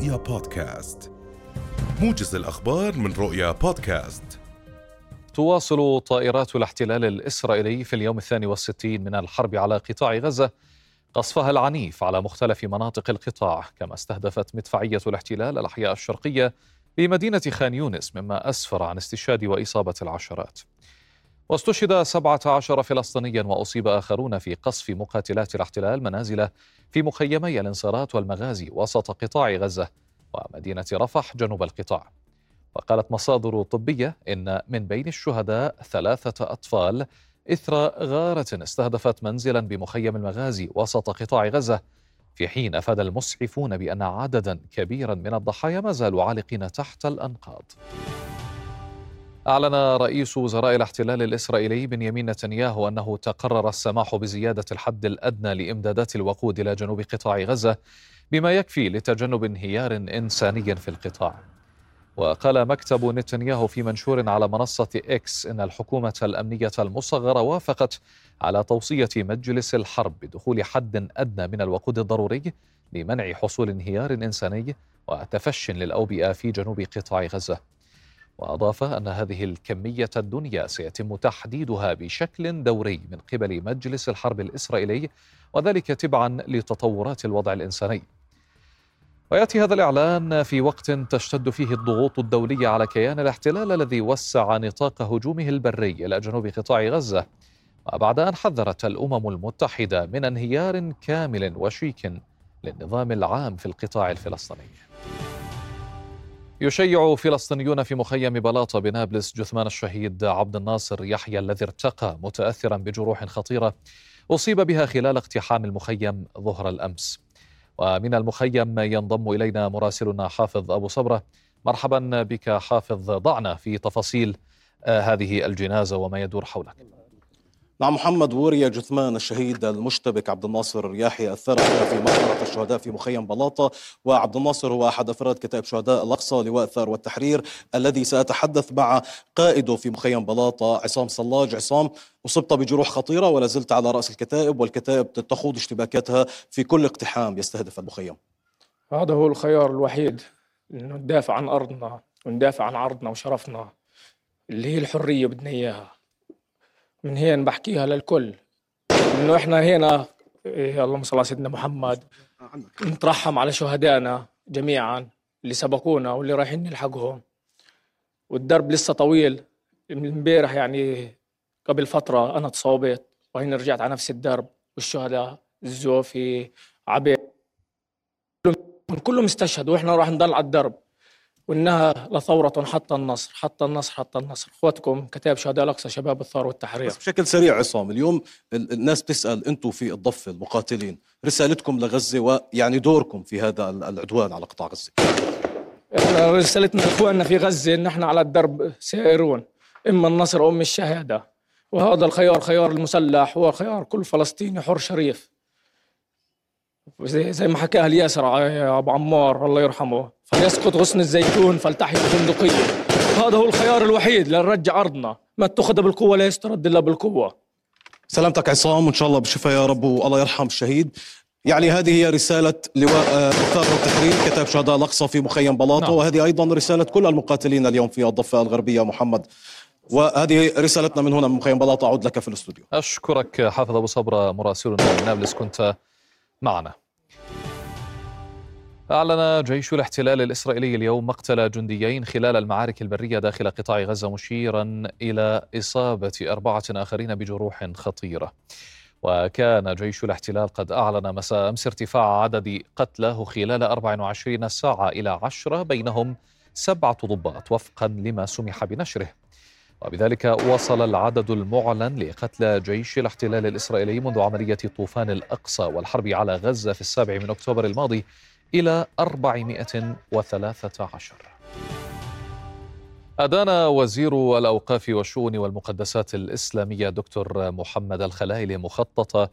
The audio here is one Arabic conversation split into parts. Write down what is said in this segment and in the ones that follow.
رؤيا بودكاست. موجز الأخبار من رؤيا بودكاست. تواصل طائرات الاحتلال الإسرائيلي في اليوم الثاني والستين من الحرب على قطاع غزة قصفها العنيف على مختلف مناطق القطاع كما استهدفت مدفعية الاحتلال الأحياء الشرقية بمدينة خان يونس مما أسفر عن استشهاد وإصابة العشرات. واستشهد 17 فلسطينيا وأصيب آخرون في قصف مقاتلات الاحتلال منازل في مخيمي الانصارات والمغازي وسط قطاع غزة ومدينة رفح جنوب القطاع. وقالت مصادر طبية إن من بين الشهداء ثلاثة أطفال إثر غارة استهدفت منزلا بمخيم المغازي وسط قطاع غزة في حين أفاد المسعفون بأن عددا كبيرا من الضحايا ما زالوا عالقين تحت الأنقاض. أعلن رئيس وزراء الاحتلال الإسرائيلي بنيامين نتنياهو أنه تقرر السماح بزيادة الحد الأدنى لإمدادات الوقود إلى جنوب قطاع غزة بما يكفي لتجنب انهيار إنساني في القطاع. وقال مكتب نتنياهو في منشور على منصة إكس إن الحكومة الأمنية المصغرة وافقت على توصية مجلس الحرب بدخول حد أدنى من الوقود الضروري لمنع حصول انهيار إنساني وتفش للأوبئة في جنوب قطاع غزة. وأضاف أن هذه الكمية الدنيا سيتم تحديدها بشكل دوري من قبل مجلس الحرب الإسرائيلي وذلك تبعا لتطورات الوضع الإنساني ويأتي هذا الإعلان في وقت تشتد فيه الضغوط الدولية على كيان الاحتلال الذي وسع نطاق هجومه البري إلى جنوب قطاع غزة وبعد أن حذرت الأمم المتحدة من انهيار كامل وشيك للنظام العام في القطاع الفلسطيني. يشيع فلسطينيون في مخيم بلاطة بنابلس جثمان الشهيد عبد الناصر يحيى الذي ارتقى متاثرا بجروح خطيرة أصيب بها خلال اقتحام المخيم ظهر الأمس. ومن المخيم ينضم إلينا مراسلنا حافظ أبو صبرة مرحبا بك حافظ ضعنا في تفاصيل آه، هذه الجنازة وما يدور حولك نعم محمد وري جثمان الشهيد المشتبك عبد الناصر يحيى الثرى في مقبرة الشهداء في مخيم بلاطة وعبد الناصر هو أحد أفراد كتائب شهداء الأقصى لواء الثار والتحرير الذي سأتحدث مع قائده في مخيم بلاطة عصام صلاج. عصام أصبت بجروح خطيرة ولا زلت على رأس الكتائب والكتائب تخوض اشتباكاتها في كل اقتحام يستهدف المخيم. هذا هو الخيار الوحيد انه ندافع عن أرضنا وندافع عن عرضنا وشرفنا اللي هي الحرية بدنا إياها. من هنا بحكيها للكل. إنه إحنا هنا إيه اللهم صل على سيدنا محمد. نترحم على شهدائنا جميعا اللي سبقونا واللي رايحين نلحقهم. والدرب لسه طويل. من امبارح يعني قبل فترة أنا تصابت وهنا رجعت على نفس الدرب. والشهداء الزوفي عبيد كلهم استشهدوا. وإحنا راح نضل على الدرب. وإنها لثورة حتى النصر حتى النصر حتى النصر. اخوتكم كتاب شهداء الأقصى شباب الثار والتحرير. بس بشكل سريع عصام اليوم الناس بتسأل أنتم في الضفة المقاتلين رسالتكم لغزة ويعني دوركم في هذا العدوان على قطاع غزة. إحنا رسالتنا لاخواننا في غزة إن إحنا على الدرب سائرون إما النصر أو إما الشهادة. وهذا الخيار خيار المسلح هو خيار كل فلسطيني حر شريف. زي, زي ما حكاها الياسر يا أبو عمار الله يرحمه. فليسقط غصن الزيتون فلتحيا البندقيه هذا هو الخيار الوحيد لنرجع أرضنا. ما اتخذ بالقوة لا يسترد إلا بالقوة. سلامتك عصام وإن شاء الله بالشفاء يا رب والله يرحم الشهيد. يعني هذه هي رسالة لواء الثار والتحرير كتاب شهداء الأقصى في مخيم بلاطة. نعم. وهذه أيضا رسالة كل المقاتلين اليوم في الضفة الغربية محمد. وهذه رسالتنا من هنا من مخيم بلاطة. أعود لك في الاستوديو. أشكرك حافظ أبو صبرة مراسلنا من نابلس. كنت معنا. أعلن جيش الاحتلال الإسرائيلي اليوم مقتل جنديين خلال المعارك البرية داخل قطاع غزة مشيرا إلى إصابة أربعة آخرين بجروح خطيرة. وكان جيش الاحتلال قد أعلن مساء أمس ارتفاع عدد قتلاه خلال 24 ساعة إلى عشرة بينهم سبعة ضباط وفقا لما سمح بنشره. وبذلك وصل العدد المعلن لقتلى جيش الاحتلال الإسرائيلي منذ عملية طوفان الأقصى والحرب على غزة في السابع من أكتوبر الماضي إلى 413 أدان وزير الأوقاف والشؤون والمقدسات الإسلامية دكتور محمد الخلايلي مخطط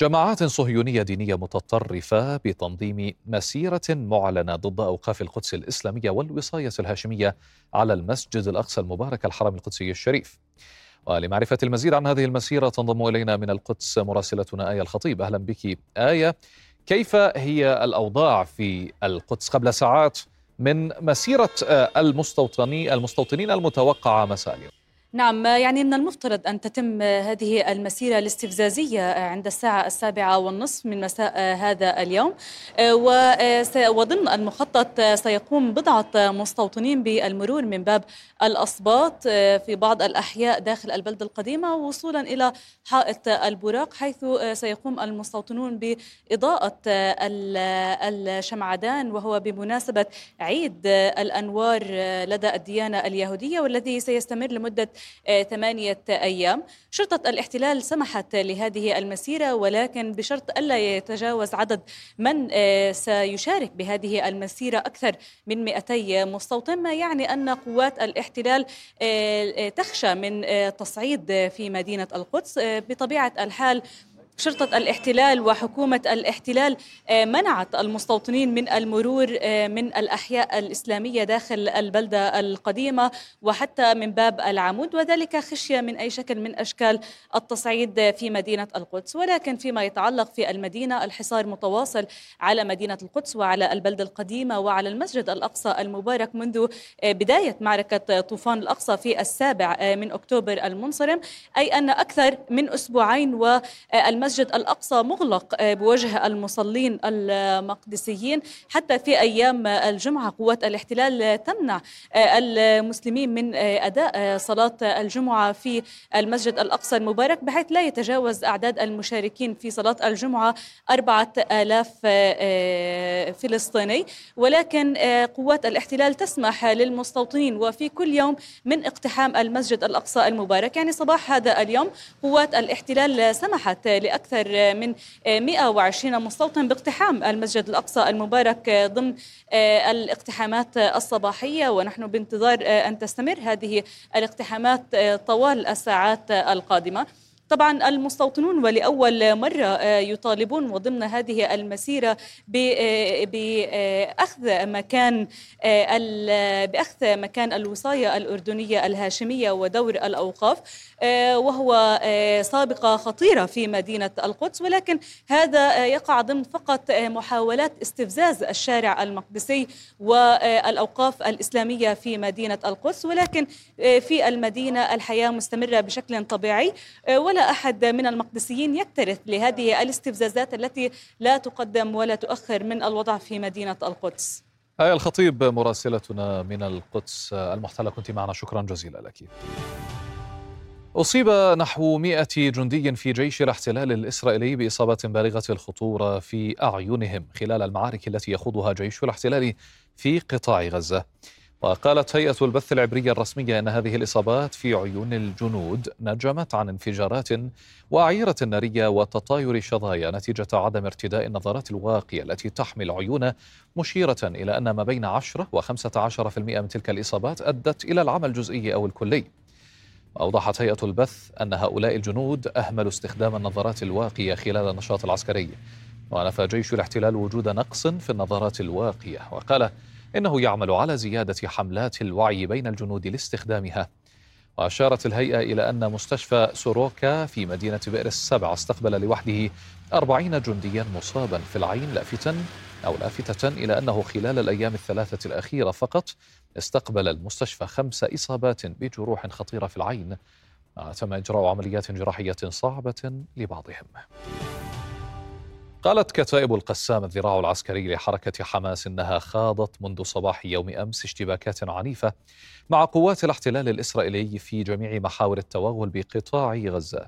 جماعات صهيونية دينية متطرفة بتنظيم مسيرة معلنة ضد أوقاف القدس الإسلامية والوصاية الهاشمية على المسجد الأقصى المبارك الحرم القدسي الشريف. ولمعرفة المزيد عن هذه المسيرة تنضم إلينا من القدس مراسلتنا آية الخطيب. أهلا بك. آية كيف هي الأوضاع في القدس قبل ساعات من مسيرة آه، المستوطنين المتوقعة مساء اليوم؟ نعم يعني من المفترض أن تتم هذه المسيرة الاستفزازية عند الساعة السابعة والنصف من مساء هذا اليوم. وضمن المخطط سيقوم بضعة مستوطنين بالمرور من باب الأصباط في بعض الأحياء داخل البلدة القديمة وصولا إلى حائط البراق حيث سيقوم المستوطنون بإضاءة الشمعدان وهو بمناسبة عيد الأنوار لدى الديانة اليهودية والذي سيستمر لمدة ثمانية أيام. شرطة الاحتلال سمحت لهذه المسيرة ولكن بشرط ألا يتجاوز عدد من آه، سيشارك بهذه المسيرة أكثر من 200 مستوطن ما يعني أن قوات الاحتلال آه، تخشى من تصعيد في مدينة القدس. بطبيعة الحال شرطة الاحتلال وحكومة الاحتلال آه، منعت المستوطنين من المرور آه، من الأحياء الإسلامية داخل البلدة القديمة وحتى من باب العمود وذلك خشية من أي شكل من أشكال التصعيد في مدينة القدس. ولكن فيما يتعلق في المدينة الحصار متواصل على مدينة القدس وعلى البلدة القديمة وعلى المسجد الأقصى المبارك منذ آه، بداية معركة طوفان الأقصى في السابع من أكتوبر المنصرم. أي أن أكثر من أسبوعين والمسجد المسجد الأقصى مغلق آه، بوجه المصلين المقدسيين حتى في أيام الجمعة قوات الاحتلال تمنع آه، المسلمين من آه، أداء صلاة الجمعة في المسجد الأقصى المبارك بحيث لا يتجاوز أعداد المشاركين في صلاة الجمعة أربعة آلاف فلسطيني. ولكن قوات الاحتلال تسمح للمستوطنين وفي كل يوم من اقتحام المسجد الأقصى المبارك. يعني صباح هذا اليوم قوات الاحتلال سمحت أكثر من 120 مستوطن باقتحام المسجد الأقصى المبارك ضمن الاقتحامات الصباحية. ونحن بانتظار أن تستمر هذه الاقتحامات طوال الساعات القادمة. طبعا المستوطنون ولأول مرة آه، يطالبون وضمن هذه المسيرة آه، بأخذ مكان آه، بأخذ مكان الوصاية الأردنية الهاشمية ودور الأوقاف وهو سابقة خطيرة في مدينة القدس. ولكن هذا يقع ضمن فقط محاولات استفزاز الشارع المقدسي والأوقاف الإسلامية في مدينة القدس. ولكن في المدينة الحياة مستمرة بشكل طبيعي ولا أحد من المقدسيين يكترث لهذه الاستفزازات التي لا تقدم ولا تؤخر من الوضع في مدينة القدس. آية الخطيب مراسلتنا من القدس المحتلة كنت معنا. شكرا جزيلا لك. أصيب نحو مئة جندي في جيش الاحتلال الإسرائيلي بإصابات بالغة الخطورة في أعينهم خلال المعارك التي يخوضها جيش الاحتلال في قطاع غزة. وقالت هيئة البث العبرية الرسمية أن هذه الإصابات في عيون الجنود نجمت عن انفجارات وأعيرة نارية وتطاير شظايا نتيجة عدم ارتداء النظارات الواقية التي تحمي العيون مشيرة إلى أن ما بين 10 و15% من تلك الإصابات أدت إلى العمى الجزئي أو الكلي. وأوضحت هيئة البث أن هؤلاء الجنود أهملوا استخدام النظارات الواقية خلال النشاط العسكري. ونفى جيش الاحتلال وجود نقص في النظارات الواقية. وقال إنه يعمل على زيادة حملات الوعي بين الجنود لاستخدامها. وأشارت الهيئة إلى أن مستشفى سوروكا في مدينة بئر السبع استقبل لوحده أربعين جنديا مصابا في العين لافتا أو لافتة إلى أنه خلال الأيام الثلاثة الأخيرة فقط استقبل المستشفى خمس إصابات بجروح خطيرة في العين تم إجراء عمليات جراحية صعبة لبعضهم. قالت كتائب القسام الذراع العسكري لحركة حماس إنها خاضت منذ صباح يوم أمس اشتباكات عنيفة مع قوات الاحتلال الإسرائيلي في جميع محاور التوغل بقطاع غزة.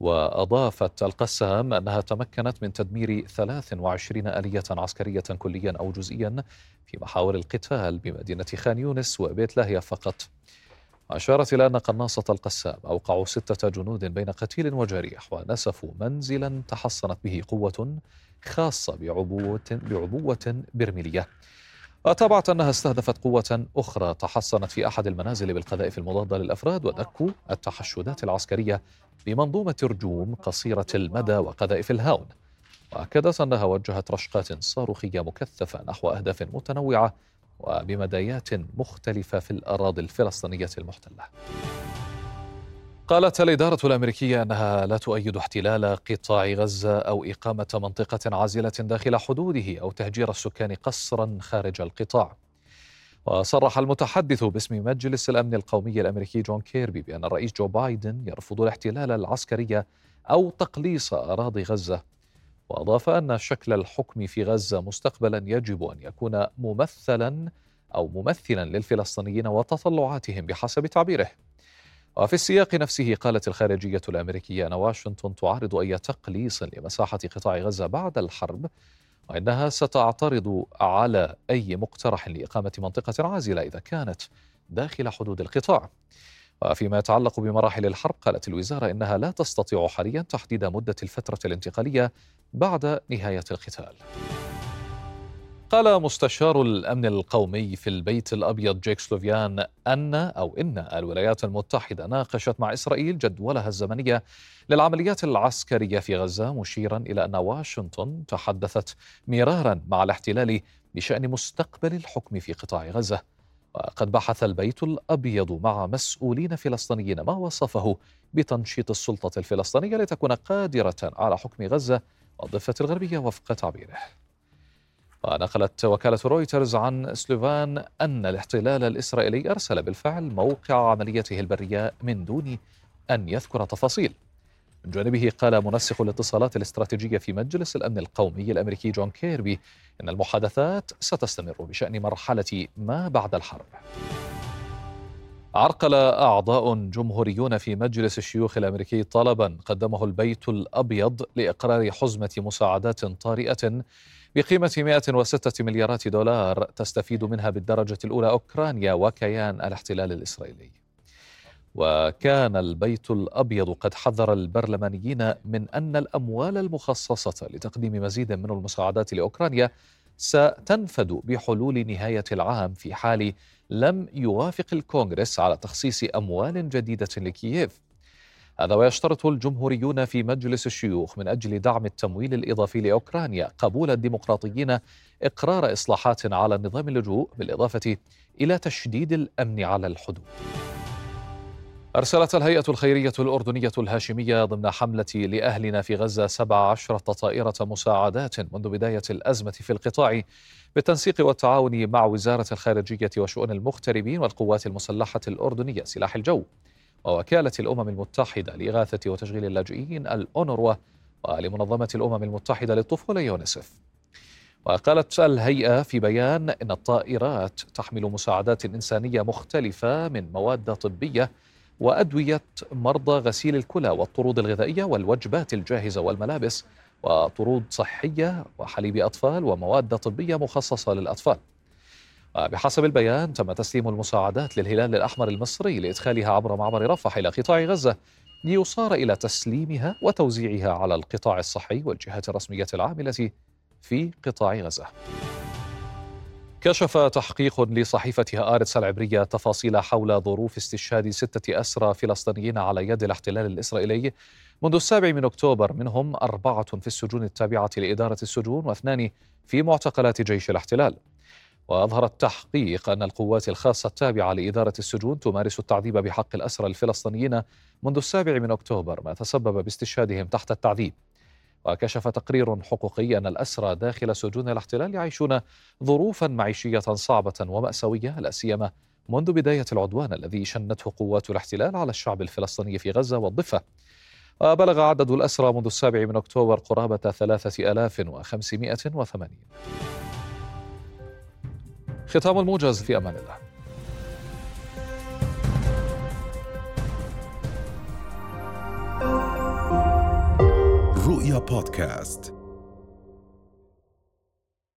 وأضافت القسام أنها تمكنت من تدمير 23 آلية عسكرية كليا أو جزئيا في محاور القتال بمدينة خان يونس وبيت لاهيا فقط. أشارت إلى أن قناصة القسام أوقعوا ستة جنود بين قتيل وجريح ونسفوا منزلا تحصنت به قوة خاصة بعبوة, بعبوة برميلية. وتابعت أنها استهدفت قوة أخرى تحصنت في أحد المنازل بالقذائف المضادة للأفراد ودكوا التحشدات العسكرية بمنظومة رجوم قصيرة المدى وقذائف الهاون. وأكدت أنها وجهت رشقات صاروخية مكثفة نحو أهداف متنوعة وبمدايات مختلفة في الأراضي الفلسطينية المحتلة قالت الإدارة الأمريكية أنها لا تؤيد احتلال قطاع غزة أو إقامة منطقة عازلة داخل حدوده أو تهجير السكان قسرا خارج القطاع. وصرح المتحدث باسم مجلس الأمن القومي الأمريكي جون كيربي بأن الرئيس جو بايدن يرفض الاحتلال العسكري أو تقليص أراضي غزة. وأضاف أن شكل الحكم في غزة مستقبلا يجب أن يكون ممثلا أو ممثلا للفلسطينيين وتطلعاتهم بحسب تعبيره. وفي السياق نفسه قالت الخارجية الأمريكية أن واشنطن تعارض أي تقليص لمساحة قطاع غزة بعد الحرب وإنها ستعترض على أي مقترح لإقامة منطقة عازلة إذا كانت داخل حدود القطاع وفيما يتعلق بمراحل الحرب قالت الوزارة إنها لا تستطيع حاليا تحديد مدة الفترة الانتقالية بعد نهاية القتال. قال مستشار الأمن القومي في البيت الأبيض جيك سلوفيان أن أو إن الولايات المتحدة ناقشت مع إسرائيل جدولها الزمنية للعمليات العسكرية في غزة مشيرا إلى أن واشنطن تحدثت مرارا مع الاحتلال بشأن مستقبل الحكم في قطاع غزة. وقد بحث البيت الأبيض مع مسؤولين فلسطينيين ما وصفه بتنشيط السلطة الفلسطينية لتكون قادرة على حكم غزة والضفة الغربية وفق تعبيره. ونقلت وكالة رويترز عن سوليفان أن الاحتلال الإسرائيلي أرسل بالفعل موقع عمليته البرية من دون أن يذكر تفاصيل. من جانبه قال منسق الاتصالات الاستراتيجية في مجلس الأمن القومي الأمريكي جون كيربي أن المحادثات ستستمر بشأن مرحلة ما بعد الحرب. عرقل أعضاء جمهوريون في مجلس الشيوخ الأمريكي طلبا قدمه البيت الأبيض لإقرار حزمة مساعدات طارئة بقيمة 106 مليارات دولار تستفيد منها بالدرجة الأولى أوكرانيا وكيان الاحتلال الإسرائيلي. وكان البيت الأبيض قد حذر البرلمانيين من أن الأموال المخصصة لتقديم مزيد من المساعدات لأوكرانيا ستنفد بحلول نهاية العام في حال لم يوافق الكونغرس على تخصيص أموال جديدة لكييف هذا ويشترط الجمهوريون في مجلس الشيوخ من أجل دعم التمويل الإضافي لأوكرانيا قبول الديمقراطيين إقرار إصلاحات على نظام اللجوء بالإضافة إلى تشديد الأمن على الحدود. أرسلت الهيئة الخيرية الأردنية الهاشمية ضمن حملة لأهلنا في غزة 17 طائرة مساعدات منذ بداية الأزمة في القطاع بالتنسيق والتعاون مع وزارة الخارجية وشؤون المغتربين والقوات المسلحة الأردنية سلاح الجو ووكالة الأمم المتحدة لإغاثة وتشغيل اللاجئين الأونروا ولمنظمة الأمم المتحدة للطفولة يونسف وقالت الهيئة في بيان إن الطائرات تحمل مساعدات إنسانية مختلفة من مواد طبية وأدوية مرضى غسيل الكلى والطرود الغذائية والوجبات الجاهزة والملابس وطرود صحية وحليب أطفال ومواد طبية مخصصة للأطفال. وبحسب البيان تم تسليم المساعدات للهلال الأحمر المصري لإدخالها عبر معبر رفح إلى قطاع غزة ليصار إلى تسليمها وتوزيعها على القطاع الصحي والجهات الرسمية العاملة في قطاع غزة. كشف تحقيق لصحيفة هآرتس العبرية تفاصيل حول ظروف استشهاد ستة أسرى فلسطينيين على يد الاحتلال الإسرائيلي. منذ السابع من أكتوبر منهم أربعة في السجون التابعة لإدارة السجون واثنان في معتقلات جيش الاحتلال. وأظهر التحقيق أن القوات الخاصة التابعة لإدارة السجون تمارس التعذيب بحق الأسرى الفلسطينيين منذ السابع من أكتوبر ما تسبب باستشهادهم تحت التعذيب. وكشف تقرير حقوقي أن الأسرى داخل سجون الاحتلال يعيشون ظروفا معيشية صعبة ومأساوية لا سيما منذ بداية العدوان الذي شنته قوات الاحتلال على الشعب الفلسطيني في غزة والضفة. وبلغ عدد الأسرى منذ السابع من أكتوبر قرابة 3580 ختام الموجز في أمان الله. رؤيا بودكاست